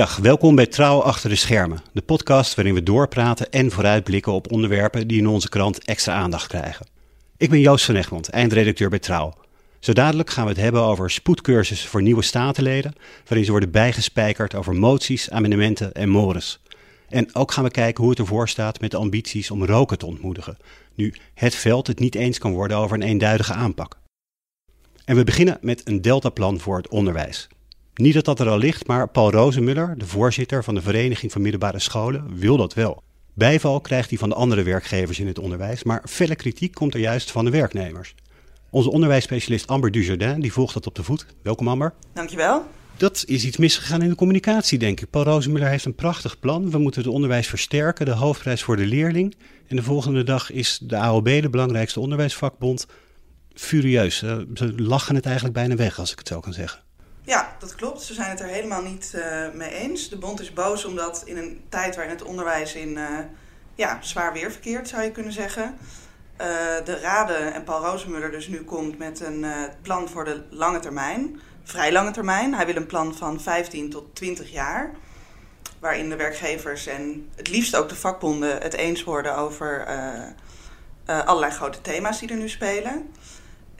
Goeiedag, welkom bij Trouw Achter de Schermen, de podcast waarin we doorpraten en vooruitblikken op onderwerpen die in onze krant extra aandacht krijgen. Ik ben Joost van Egmond, eindredacteur bij Trouw. Zo dadelijk gaan we het hebben over spoedcursus voor nieuwe statenleden, waarin ze worden bijgespijkerd over moties, amendementen en mores. En ook gaan we kijken hoe het ervoor staat met de ambities om roken te ontmoedigen, nu het veld het niet eens kan worden over een eenduidige aanpak. En we beginnen met een deltaplan voor het onderwijs. Niet dat dat er al ligt, maar Paul Rozenmuller, de voorzitter van de Vereniging van Middelbare Scholen, wil dat wel. Bijval krijgt hij van de andere werkgevers in het onderwijs, maar felle kritiek komt er juist van de werknemers. Onze onderwijsspecialist Amber Dujardin die volgt dat op de voet. Welkom Amber. Dankjewel. Dat is iets misgegaan in de communicatie, denk ik. Paul Rozenmuller heeft een prachtig plan. We moeten het onderwijs versterken, de hoofdprijs voor de leerling. En de volgende dag is de AOB, de belangrijkste onderwijsvakbond, furieus. Ze lachen het eigenlijk bijna weg, als ik het zo kan zeggen. Ja, dat klopt. Ze zijn het er helemaal niet uh, mee eens. De bond is boos omdat in een tijd waarin het onderwijs in uh, ja, zwaar weer verkeert, zou je kunnen zeggen, uh, de Raden en Paul Rozenmuller dus nu komt met een plan voor de lange termijn. Vrij lange termijn. Hij wil een plan van 15 tot 20 jaar. Waarin de werkgevers en het liefst ook de vakbonden het eens worden over allerlei grote thema's die er nu spelen.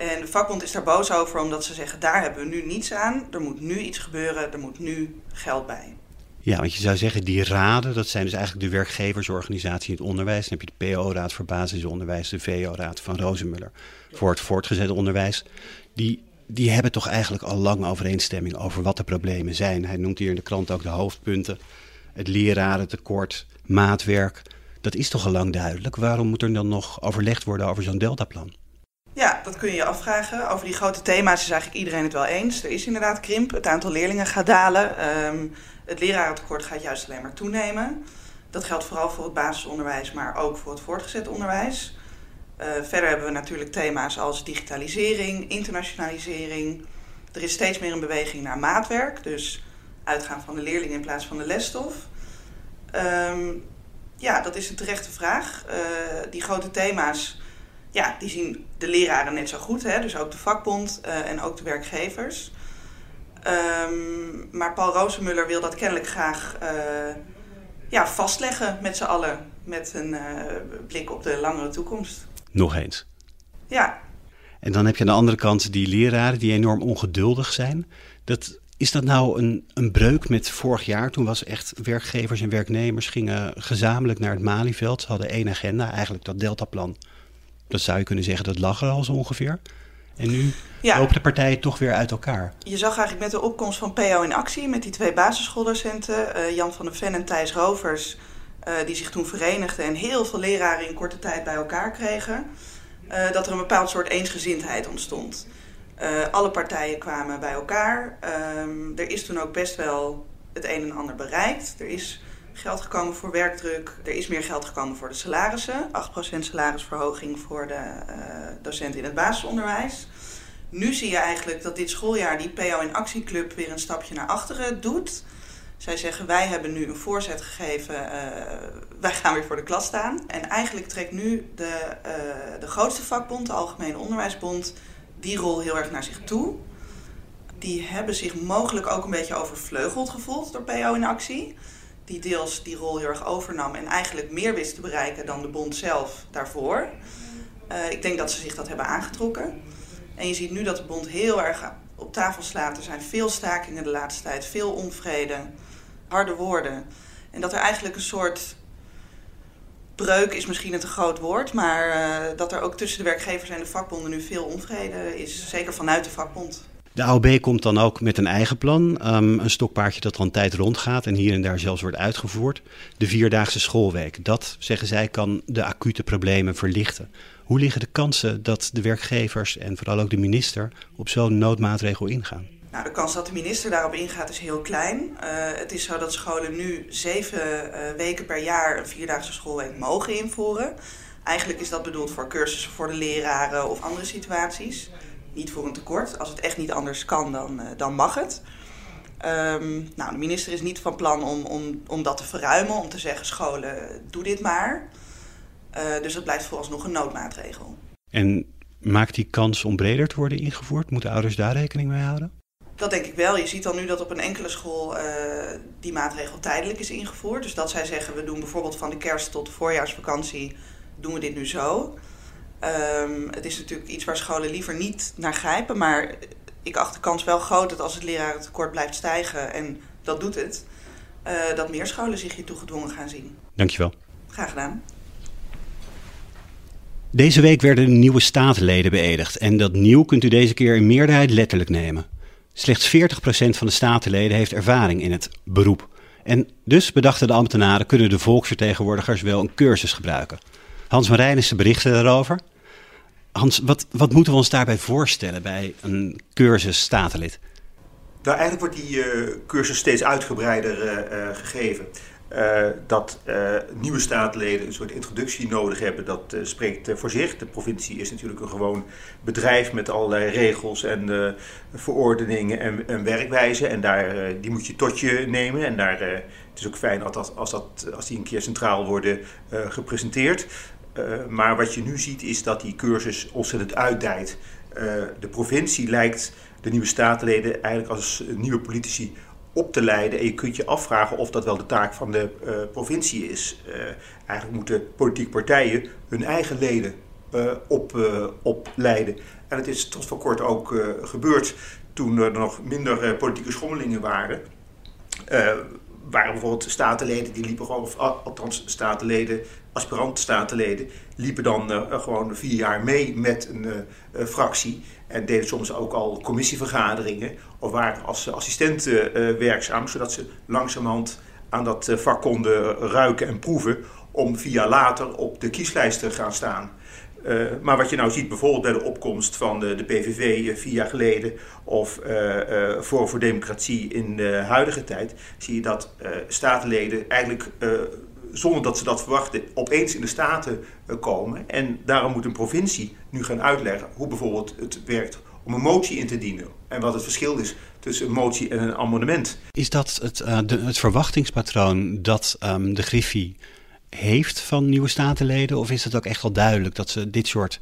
En de vakbond is daar boos over omdat ze zeggen, daar hebben we nu niets aan. Er moet nu iets gebeuren, er moet nu geld bij. Ja, want je zou zeggen, die raden, dat zijn dus eigenlijk de werkgeversorganisatie in het onderwijs. Dan heb je de PO-raad voor basisonderwijs, de VO-raad van Rozenmuller voor het voortgezet onderwijs. Die, die hebben toch eigenlijk al lang overeenstemming over wat de problemen zijn. Hij noemt hier in de krant ook de hoofdpunten. Het lerarentekort, maatwerk. Dat is toch al lang duidelijk. Waarom moet er dan nog overlegd worden over zo'n deltaplan? Ja, dat kun je je afvragen. Over die grote thema's is eigenlijk iedereen het wel eens. Er is inderdaad krimp, het aantal leerlingen gaat dalen. Um, het lerarentekort gaat juist alleen maar toenemen. Dat geldt vooral voor het basisonderwijs, maar ook voor het voortgezet onderwijs. Uh, verder hebben we natuurlijk thema's als digitalisering, internationalisering. Er is steeds meer een beweging naar maatwerk, dus uitgaan van de leerling in plaats van de lesstof. Um, ja, dat is een terechte vraag. Uh, die grote thema's ja, die zien de leraren net zo goed, hè? dus ook de vakbond uh, en ook de werkgevers. Um, maar Paul Rozenmuller wil dat kennelijk graag uh, ja, vastleggen met z'n allen. Met een uh, blik op de langere toekomst. Nog eens. Ja. En dan heb je aan de andere kant die leraren die enorm ongeduldig zijn. Dat, is dat nou een, een breuk met vorig jaar? Toen was echt werkgevers en werknemers gingen gezamenlijk naar het Malieveld. Ze hadden één agenda, eigenlijk dat deltaplan dat zou je kunnen zeggen, dat lag er al zo ongeveer. En nu ja. lopen de partijen toch weer uit elkaar. Je zag eigenlijk met de opkomst van PO in actie, met die twee basisschooldocenten, uh, Jan van der Ven en Thijs Rovers, uh, die zich toen verenigden en heel veel leraren in korte tijd bij elkaar kregen, uh, dat er een bepaald soort eensgezindheid ontstond. alle partijen kwamen bij elkaar. Um, er is toen ook best wel het een en ander bereikt. Er is geld gekomen voor werkdruk. Er is meer geld gekomen voor de salarissen. 8% salarisverhoging voor de uh, docenten in het basisonderwijs. Nu zie je eigenlijk dat dit schooljaar die PO in Actieclub weer een stapje naar achteren doet. Zij zeggen wij hebben nu een voorzet gegeven, uh, wij gaan weer voor de klas staan. En eigenlijk trekt nu de, uh, de grootste vakbond, de Algemene Onderwijsbond, die rol heel erg naar zich toe. Die hebben zich mogelijk ook een beetje overvleugeld gevoeld door PO in Actie die deels die rol heel erg overnam en eigenlijk meer wist te bereiken dan de bond zelf daarvoor. Uh, ik denk dat ze zich dat hebben aangetrokken. En je ziet nu dat de bond heel erg op tafel slaat. Er zijn veel stakingen de laatste tijd, veel onvrede, harde woorden. En dat er eigenlijk een soort breuk is misschien een te groot woord, maar uh, dat er ook tussen de werkgevers en de vakbonden nu veel onvrede is, zeker vanuit de vakbond. De AOB komt dan ook met een eigen plan. Um, een stokpaardje dat al een tijd rondgaat en hier en daar zelfs wordt uitgevoerd. De vierdaagse schoolweek. Dat, zeggen zij, kan de acute problemen verlichten. Hoe liggen de kansen dat de werkgevers en vooral ook de minister op zo'n noodmaatregel ingaan? Nou, de kans dat de minister daarop ingaat is heel klein. Uh, het is zo dat scholen nu zeven uh, weken per jaar een vierdaagse schoolweek mogen invoeren. Eigenlijk is dat bedoeld voor cursussen voor de leraren of andere situaties niet voor een tekort. Als het echt niet anders kan, dan, uh, dan mag het. Um, nou, de minister is niet van plan om, om, om dat te verruimen, om te zeggen scholen, doe dit maar. Uh, dus dat blijft vooralsnog een noodmaatregel. En maakt die kans om breder te worden ingevoerd? Moeten ouders daar rekening mee houden? Dat denk ik wel. Je ziet dan nu dat op een enkele school uh, die maatregel tijdelijk is ingevoerd. Dus dat zij zeggen, we doen bijvoorbeeld van de kerst tot de voorjaarsvakantie, doen we dit nu zo. Um, het is natuurlijk iets waar scholen liever niet naar grijpen. Maar ik acht de kans wel groot dat als het lerarentekort blijft stijgen, en dat doet het, uh, dat meer scholen zich hier toegedwongen gaan zien. Dankjewel. Graag gedaan. Deze week werden de nieuwe statenleden beëdigd en dat nieuw kunt u deze keer in meerderheid letterlijk nemen. Slechts 40% van de statenleden heeft ervaring in het beroep. En dus bedachten de ambtenaren kunnen de volksvertegenwoordigers wel een cursus gebruiken. Hans Marijnissen berichtte daarover. Hans, wat, wat moeten we ons daarbij voorstellen bij een cursus statenlid? Nou, eigenlijk wordt die uh, cursus steeds uitgebreider uh, uh, gegeven. Dat nieuwe staatsleden een soort introductie nodig hebben, dat spreekt voor zich. De provincie is natuurlijk een gewoon bedrijf met allerlei regels en verordeningen en, en, werkwijzen. En daar, die moet je tot je nemen. En daar, het is ook fijn dat, als, dat, als die een keer centraal worden gepresenteerd. Maar wat je nu ziet is dat die cursus ontzettend uitdijt. de provincie lijkt de nieuwe staatsleden eigenlijk als nieuwe politici op te leiden. En je kunt je afvragen of dat wel de taak van de uh, provincie is. Eigenlijk moeten politieke partijen hun eigen leden op, opleiden. En het is tot voor kort ook gebeurd toen er nog minder politieke schommelingen waren. Waren bijvoorbeeld statenleden die liepen gewoon, of althans statenleden, aspirant-statenleden, liepen dan gewoon vier jaar mee met een fractie. En deden soms ook al commissievergaderingen of waren als assistenten werkzaam, zodat ze langzamerhand aan dat vak konden ruiken en proeven om jaar later op de kieslijst te gaan staan. Uh, maar wat je nou ziet bijvoorbeeld bij de opkomst van de, de PVV vier jaar geleden of voor voor Democratie in de huidige tijd, zie je dat statenleden eigenlijk zonder dat ze dat verwachten, opeens in de Staten eh, komen. En daarom moet een provincie nu gaan uitleggen hoe bijvoorbeeld het werkt om een motie in te dienen. En wat het verschil is tussen een motie en een amendement. Is dat het, het verwachtingspatroon dat um, de Griffie heeft van nieuwe statenleden? Of is het ook echt wel duidelijk dat ze dit soort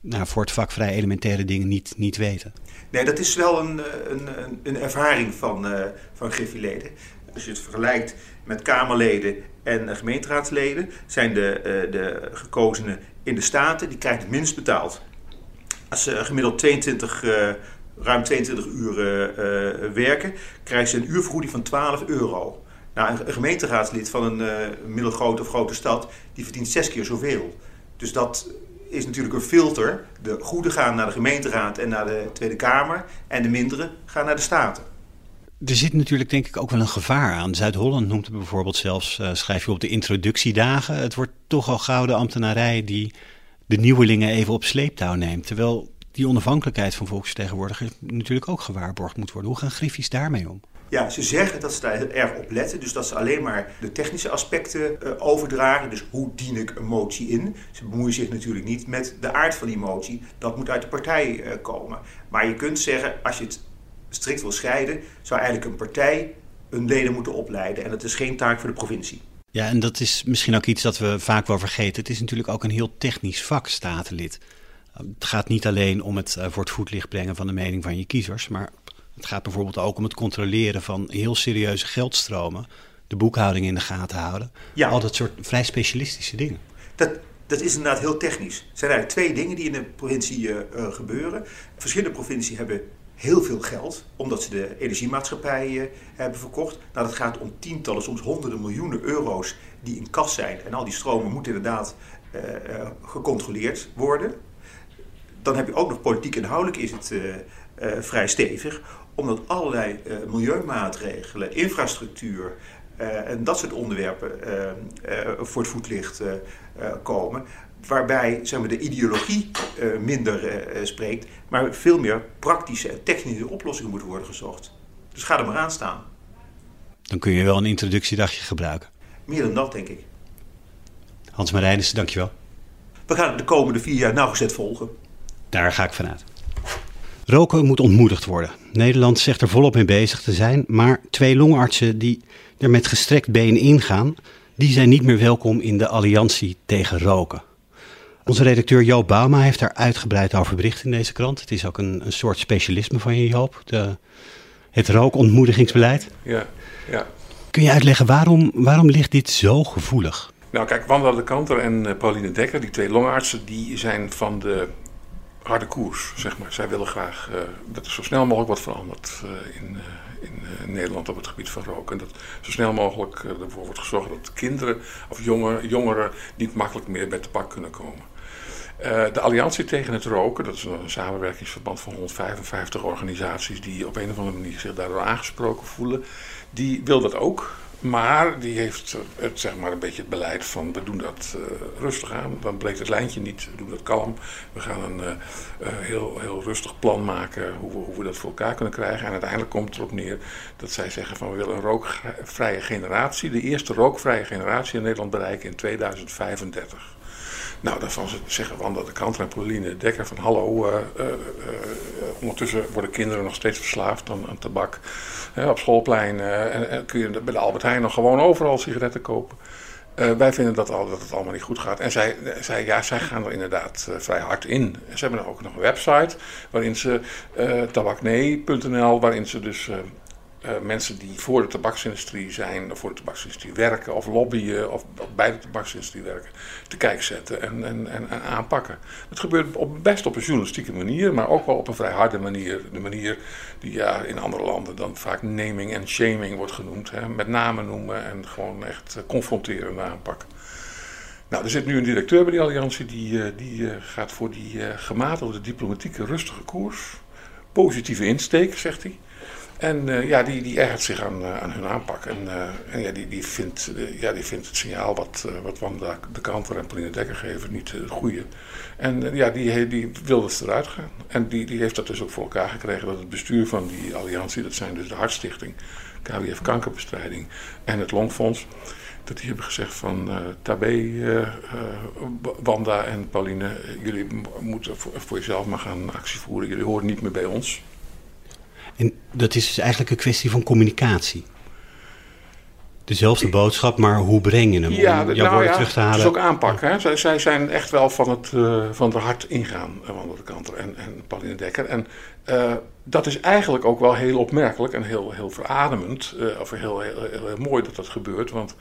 nou, voor het vak vrij elementaire dingen niet, niet weten? Nee, dat is wel een, een, een ervaring van, uh, van Griffieleden. Als je het vergelijkt met Kamerleden en gemeenteraadsleden, zijn de, uh, de gekozenen in de Staten, die krijgen het minst betaald. Als ze gemiddeld 22, uh, ruim 22 uur werken, krijgen ze een uurvergoeding van 12 euro. Nou, een, gemeenteraadslid van een middelgrote of grote stad, die verdient zes keer zoveel. Dus dat is natuurlijk een filter. De goede gaan naar de gemeenteraad en naar de Tweede Kamer en de mindere gaan naar de Staten. Er zit natuurlijk denk ik ook wel een gevaar aan. Zuid-Holland noemt het bijvoorbeeld zelfs, uh, schrijf je op de introductiedagen. Het wordt toch al gouden ambtenarij die de nieuwelingen even op sleeptouw neemt. Terwijl die onafhankelijkheid van volksvertegenwoordigers natuurlijk ook gewaarborgd moet worden. Hoe gaan Griffies daarmee om? Ja, ze zeggen dat ze daar heel erg op letten. Dus dat ze alleen maar de technische aspecten uh, overdragen. Dus hoe dien ik een motie in? Ze bemoeien zich natuurlijk niet met de aard van die motie. Dat moet uit de partij uh, komen. Maar je kunt zeggen, als je het strikt wil scheiden, zou eigenlijk een partij hun leden moeten opleiden. En dat is geen taak voor de provincie. Ja, en dat is misschien ook iets dat we vaak wel vergeten. Het is natuurlijk ook een heel technisch vak, statenlid. Het gaat niet alleen om het eh, voor het voetlicht brengen van de mening van je kiezers, maar het gaat bijvoorbeeld ook om het controleren van heel serieuze geldstromen, de boekhouding in de gaten houden. Ja. Al dat soort vrij specialistische dingen. Dat, dat is inderdaad heel technisch. Er zijn eigenlijk twee dingen die in de provincie uh, gebeuren. Verschillende provincies hebben heel veel geld, omdat ze de energiemaatschappij uh, hebben verkocht. Nou, dat gaat om tientallen, soms honderden miljoenen euro's die in kas zijn. En al die stromen moeten inderdaad uh, gecontroleerd worden. Dan heb je ook nog politiek inhoudelijk is het vrij stevig, omdat allerlei milieumaatregelen, infrastructuur en dat soort onderwerpen voor het voetlicht komen waarbij zeg maar, de ideologie minder spreekt, maar veel meer praktische en technische oplossingen moeten worden gezocht. Dus ga er maar aan staan. Dan kun je wel een introductiedagje gebruiken. Meer dan dat, denk ik. Hans Marijnissen, dankjewel. We gaan de komende vier jaar nauwgezet volgen. Daar ga ik vanuit. Roken moet ontmoedigd worden. Nederland zegt er volop mee bezig te zijn, maar twee longartsen die er met gestrekt been ingaan, die zijn niet meer welkom in de alliantie tegen roken. Onze redacteur Joop Bauma heeft daar uitgebreid over bericht in deze krant. Het is ook een, een soort specialisme van je, Joop. De Het rookontmoedigingsbeleid. Ja, ja. Kun je uitleggen waarom, waarom ligt dit zo gevoelig? Nou kijk, Wanda de Kanter en eh, Pauline Dekker, die twee longartsen, die zijn van de harde koers, zeg maar. Zij willen graag uh, dat er zo snel mogelijk wat verandert uh, in, in Nederland op het gebied van roken. En dat zo snel mogelijk ervoor wordt gezorgd dat kinderen of jongeren, jongeren niet makkelijk meer bij tabak kunnen komen. de Alliantie tegen het Roken, dat is een samenwerkingsverband van 155 organisaties die op een of andere manier zich daardoor aangesproken voelen, die wil dat ook. Maar die heeft het, zeg maar, een beetje het beleid van we doen dat uh, rustig aan. Dan breekt het lijntje niet, we doen dat kalm. We gaan een uh, uh, heel, heel rustig plan maken hoe we, hoe we dat voor elkaar kunnen krijgen. En uiteindelijk komt het erop neer dat zij zeggen van we willen een rookvrije generatie. De eerste rookvrije generatie in Nederland bereiken in 2035. Nou, daarvan zeggen Wanda de Kanter en Pauline Dekker van hallo, uh, uh, uh, ondertussen worden kinderen nog steeds verslaafd aan, tabak. op schoolplein en, kun je bij de Albert Heijn nog gewoon overal sigaretten kopen. wij vinden dat, al, dat het allemaal niet goed gaat. En zij, zij, ja, zij gaan er inderdaad vrij hard in. Ze hebben ook nog een website waarin ze tabaknee.nl, waarin ze dus uh, mensen die voor de tabaksindustrie zijn, of voor de tabaksindustrie werken, of lobbyen, of, bij de tabaksindustrie werken, te kijk zetten en, en, en, en, aanpakken. Het gebeurt op, best op een journalistieke manier, maar ook wel op een vrij harde manier. De manier die ja, in andere landen dan vaak naming en shaming wordt genoemd. Hè, met name noemen en gewoon echt uh, confronterend aanpakken. Nou, er zit nu een directeur bij die alliantie die, uh, die gaat voor die gematigde diplomatieke rustige koers. Positieve insteek, zegt hij. En uh, ja, die, die ergert zich aan, uh, aan hun aanpak. En, uh, en ja, die, die, vindt, ja, die vindt het signaal wat, wat Wanda de Kanter en Pauline Dekker geven niet het goede. En ja, die, die wil ze eruit gaan. En die, die heeft dat dus ook voor elkaar gekregen dat het bestuur van die alliantie, dat zijn dus de Hartstichting, KWF Kankerbestrijding en het Longfonds, dat die hebben gezegd van Tabé, Wanda en Pauline, jullie moeten voor, voor jezelf maar gaan actie voeren. Jullie horen niet meer bij ons. En dat is dus eigenlijk een kwestie van communicatie. Dezelfde boodschap, maar hoe breng je hem ja, om jouw nou ja, terug te halen? Het is ook aanpakken. Hè? Zij, zij, zijn echt wel van het, uh, van het hart ingaan, uh, Wanda de Kanter en, en Pauline Dekker. En uh, dat is eigenlijk ook wel heel opmerkelijk en heel, heel verademend. of heel, heel, mooi dat dat gebeurt. Want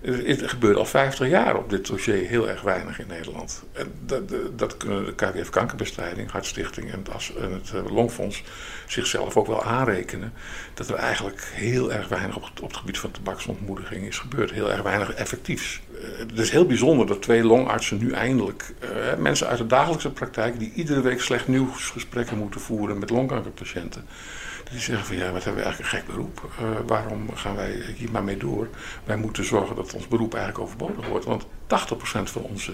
het gebeurt al 50 jaar op dit dossier heel erg weinig in Nederland. En dat, dat kunnen de KWF Kankerbestrijding, Hartstichting en het, het Longfonds zichzelf ook wel aanrekenen. Dat er eigenlijk heel erg weinig op het, op het gebied van tabaksontmoediging is gebeurd. Heel erg weinig effectiefs. Het is heel bijzonder dat twee longartsen nu eindelijk, uh, mensen uit de dagelijkse praktijk, die iedere week slecht nieuwsgesprekken moeten voeren met longkankerpatiënten. Die zeggen van ja, wat hebben we eigenlijk een gek beroep. Uh, waarom gaan wij hier maar mee door? Wij moeten zorgen dat ons beroep eigenlijk overbodig wordt. Want 80% van onze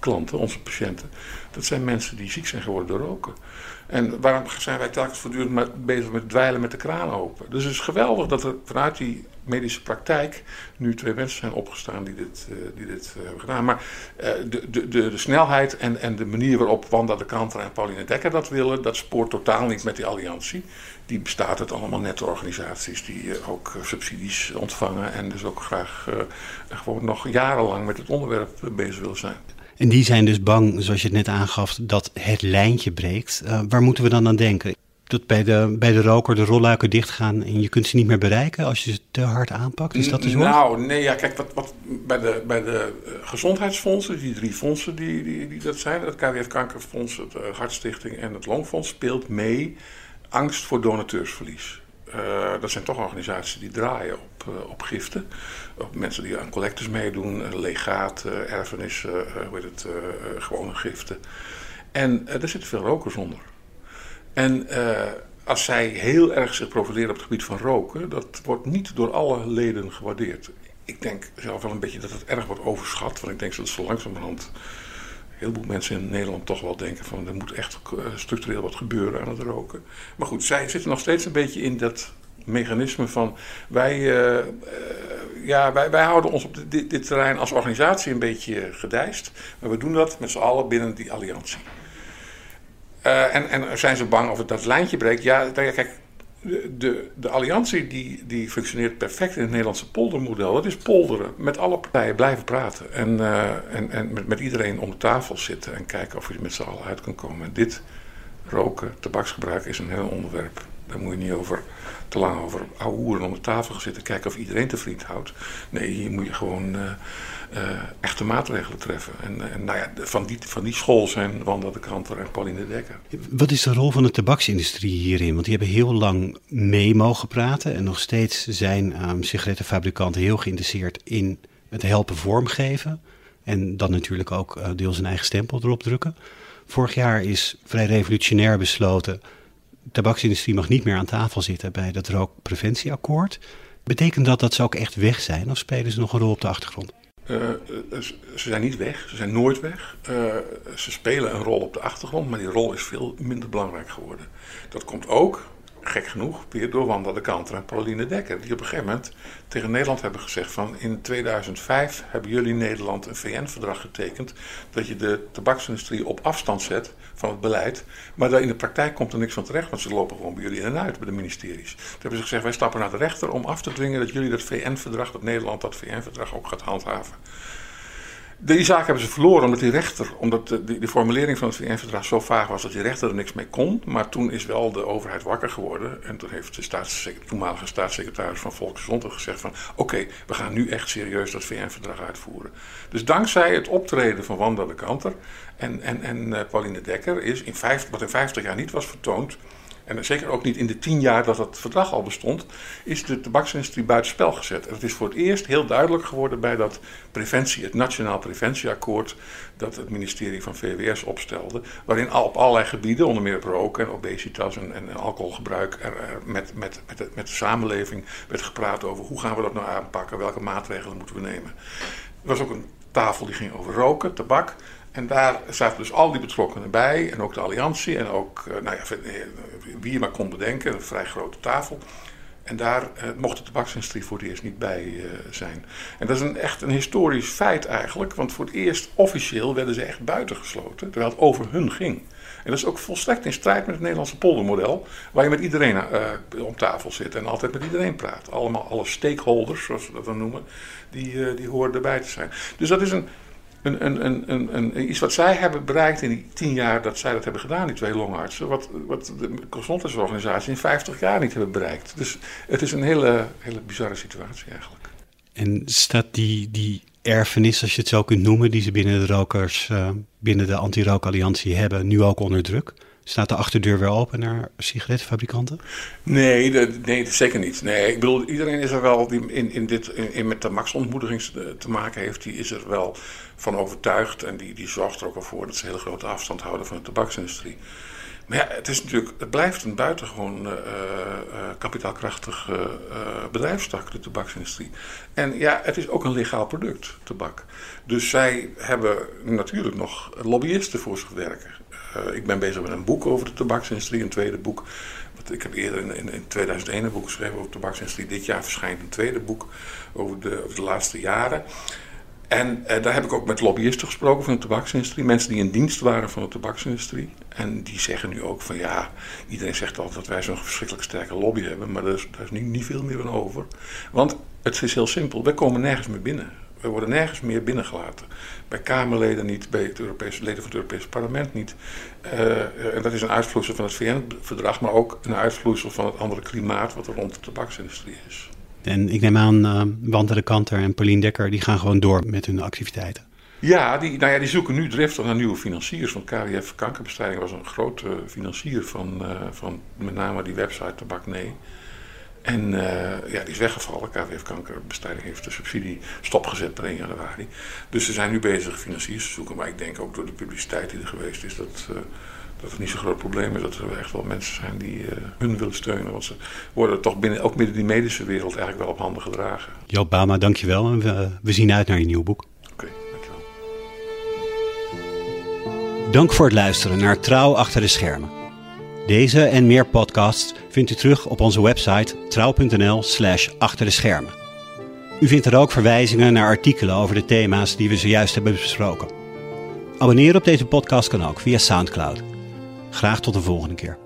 klanten, onze patiënten, dat zijn mensen die ziek zijn geworden door roken. En waarom zijn wij telkens voortdurend bezig met dweilen met de kraan open? Dus het is geweldig dat er vanuit die medische praktijk nu twee mensen zijn opgestaan die dit, uh, die dit uh, hebben gedaan. Maar de, de, de, de, snelheid en, en de manier waarop Wanda de Kanter en Pauline Dekker dat willen, dat spoort totaal niet met die alliantie. Die bestaat uit allemaal nette organisaties die ook subsidies ontvangen en dus ook graag gewoon nog jarenlang met het onderwerp bezig willen zijn. En die zijn dus bang, zoals je het net aangaf, dat het lijntje breekt. Uh, waar moeten we dan aan denken? Dat bij de, bij de roker de rolluiken dichtgaan en je kunt ze niet meer bereiken als je ze te hard aanpakt? Is dat de zorg? Nou, nee, ja, kijk, wat, wat bij de, bij de gezondheidsfondsen, die drie fondsen die, die, die dat zijn, het KWF Kankerfonds, het uh, Hartstichting en het Longfonds, speelt mee angst voor donateursverlies. Uh, dat zijn toch organisaties die draaien op, uh, op giften. Op mensen die aan collectors meedoen, uh, legaten, erfenissen, hoe heet het, gewone giften. En er zitten veel rokers onder. En als zij heel erg zich profileren op het gebied van roken, dat wordt niet door alle leden gewaardeerd. Ik denk zelf wel een beetje dat het erg wordt overschat, want ik denk dat zo langzamerhand heel veel mensen in Nederland toch wel denken van er moet echt structureel wat gebeuren aan het roken. Maar goed, zij zitten nog steeds een beetje in dat mechanisme van wij, uh, uh, ja, wij, wij houden ons op dit, dit, terrein als organisatie een beetje gedijst. Maar we doen dat met z'n allen binnen die alliantie. Uh, en, en zijn ze bang of het dat lijntje breekt? Ja, kijk, de, de, alliantie die, die functioneert perfect in het Nederlandse poldermodel. Dat is polderen. Met alle partijen blijven praten. En, en, en met, met, iedereen om de tafel zitten en kijken of je er met z'n allen uit kan komen. En dit roken, tabaksgebruik is een heel onderwerp Daar moet je niet over te lang over ouwe om de tafel gaan zitten, kijken of iedereen te vriend houdt. Nee, hier moet je gewoon uh, uh, echte maatregelen treffen. En, en nou ja, van die, van die school zijn Wanda de Kanter en Pauline Dekker. Wat is de rol van de tabaksindustrie hierin? Want die hebben heel lang mee mogen praten en nog steeds zijn um, sigarettenfabrikanten heel geïnteresseerd in het helpen vormgeven. En dan natuurlijk ook uh, deels een eigen stempel erop drukken. Vorig jaar is vrij revolutionair besloten tabaksindustrie mag niet meer aan tafel zitten bij dat rookpreventieakkoord. Betekent dat dat ze ook echt weg zijn of spelen ze nog een rol op de achtergrond? Uh, ze zijn niet weg, ze zijn nooit weg. Uh, ze spelen een rol op de achtergrond, maar die rol is veel minder belangrijk geworden. Dat komt ook gek genoeg, weer door Wanda de Kanter en Pauline Dekker. Die op een gegeven moment tegen Nederland hebben gezegd van... in 2005 hebben jullie Nederland een VN-verdrag getekend... dat je de tabaksindustrie op afstand zet van het beleid. Maar daar in de praktijk komt er niks van terecht... want ze lopen gewoon bij jullie in en uit, bij de ministeries. Toen hebben ze gezegd, wij stappen naar de rechter om af te dwingen... dat jullie dat VN-verdrag, dat Nederland dat VN-verdrag ook gaat handhaven. Die zaak hebben ze verloren omdat die rechter, omdat de, de, formulering van het VN-verdrag zo vaag was dat die rechter er niks mee kon. Maar toen is wel de overheid wakker geworden. En toen heeft de staatssecretaris, toenmalige staatssecretaris van Volksgezondheid gezegd van oké, we gaan nu echt serieus dat VN-verdrag uitvoeren. Dus dankzij het optreden van Wanda de Kanter en, en, en uh, Pauline Dekker is in vijf, wat in 50 jaar niet was vertoond en zeker ook niet in de tien jaar dat het verdrag al bestond, is de tabaksindustrie buitenspel gezet. En het is voor het eerst heel duidelijk geworden bij dat preventie, het Nationaal Preventieakkoord, dat het ministerie van VWS opstelde, waarin op allerlei gebieden, onder meer roken en obesitas en, en alcoholgebruik, er, met, met, met, met de samenleving werd gepraat over hoe gaan we dat nou aanpakken, welke maatregelen moeten we nemen. Er was ook een tafel die ging over roken, tabak. En daar zaten dus al die betrokkenen bij. En ook de alliantie. En ook, eh, nou ja, eh, wie je maar kon bedenken. Een vrij grote tafel. En daar eh, mocht de tabaksindustrie voor het eerst niet bij zijn. En dat is een, echt een historisch feit eigenlijk. Want voor het eerst officieel werden ze echt buitengesloten. Terwijl het over hun ging. En dat is ook volstrekt in strijd met het Nederlandse poldermodel. Waar je met iedereen om tafel zit en altijd met iedereen praat. Allemaal alle stakeholders, zoals we dat dan noemen, die, die horen erbij te zijn. Dus dat is een een, iets wat zij hebben bereikt in die tien jaar dat zij dat hebben gedaan, die twee longartsen, wat, wat de gezondheidsorganisatie in 50 jaar niet hebben bereikt. Dus het is een hele, hele bizarre situatie eigenlijk. En staat die, die erfenis, als je het zo kunt noemen, die ze binnen de rokers, uh, binnen de anti-rookalliantie hebben, nu ook onder druk? Staat de achterdeur weer open naar sigarettenfabrikanten? Nee, nee zeker niet. Nee, ik bedoel, iedereen is er wel die in, in dit, in, met de maxontmoediging te maken heeft, die is er wel van overtuigd. En die, die zorgt er ook al voor dat ze hele grote afstand houden van de tabaksindustrie. Maar ja, het, is natuurlijk, het blijft een buitengewoon uh, uh, kapitaalkrachtige uh, bedrijfstak, de tabaksindustrie. En ja, het is ook een legaal product, tabak. Dus zij hebben natuurlijk nog lobbyisten voor zich werken. Uh, ik ben bezig met een boek over de tabaksindustrie, een tweede boek. Ik heb eerder in, in, in 2001 een boek geschreven over de tabaksindustrie. Dit jaar verschijnt een tweede boek over de, over de laatste jaren. En uh, daar heb ik ook met lobbyisten gesproken van de tabaksindustrie. Mensen die in dienst waren van de tabaksindustrie. En die zeggen nu ook van ja, iedereen zegt altijd dat wij zo'n verschrikkelijk sterke lobby hebben. Maar daar is, daar is niet, niet veel meer van over. Want het is heel simpel, wij komen nergens meer binnen. We worden nergens meer binnengelaten. Bij Kamerleden niet, bij het Europese, leden van het Europese parlement niet. Uh, en dat is een uitvloeisel van het VN-verdrag, maar ook een uitvloeisel van het andere klimaat wat er rond de tabaksindustrie is. En ik neem aan, uh, Wante de Kanter en Pauline Dekker, die gaan gewoon door met hun activiteiten. Ja, die, nou ja, die zoeken nu driftig naar nieuwe financiers. Want KWF Kankerbestrijding was een grote financier van, uh, van met name die website Tabak Nee. En uh, ja, die is weggevallen. KWF Kankerbestrijding heeft de subsidie stopgezet per 1 januari. Dus ze zijn nu bezig financiers te zoeken. Maar ik denk ook door de publiciteit die er geweest is, dat, uh, dat het niet zo'n groot probleem is. Dat er echt wel mensen zijn die uh, hun willen steunen. Want ze worden toch binnen, ook binnen die medische wereld eigenlijk wel op handen gedragen. Joop Bama, dankjewel. En we, we zien uit naar je nieuw boek. Oké, okay, dankjewel. Dank voor het luisteren naar Trouw achter de schermen. Deze en meer podcasts vindt u terug op onze website trouw.nl/slash achter de schermen. U vindt er ook verwijzingen naar artikelen over de thema's die we zojuist hebben besproken. Abonneren op deze podcast kan ook via Soundcloud. Graag tot de volgende keer.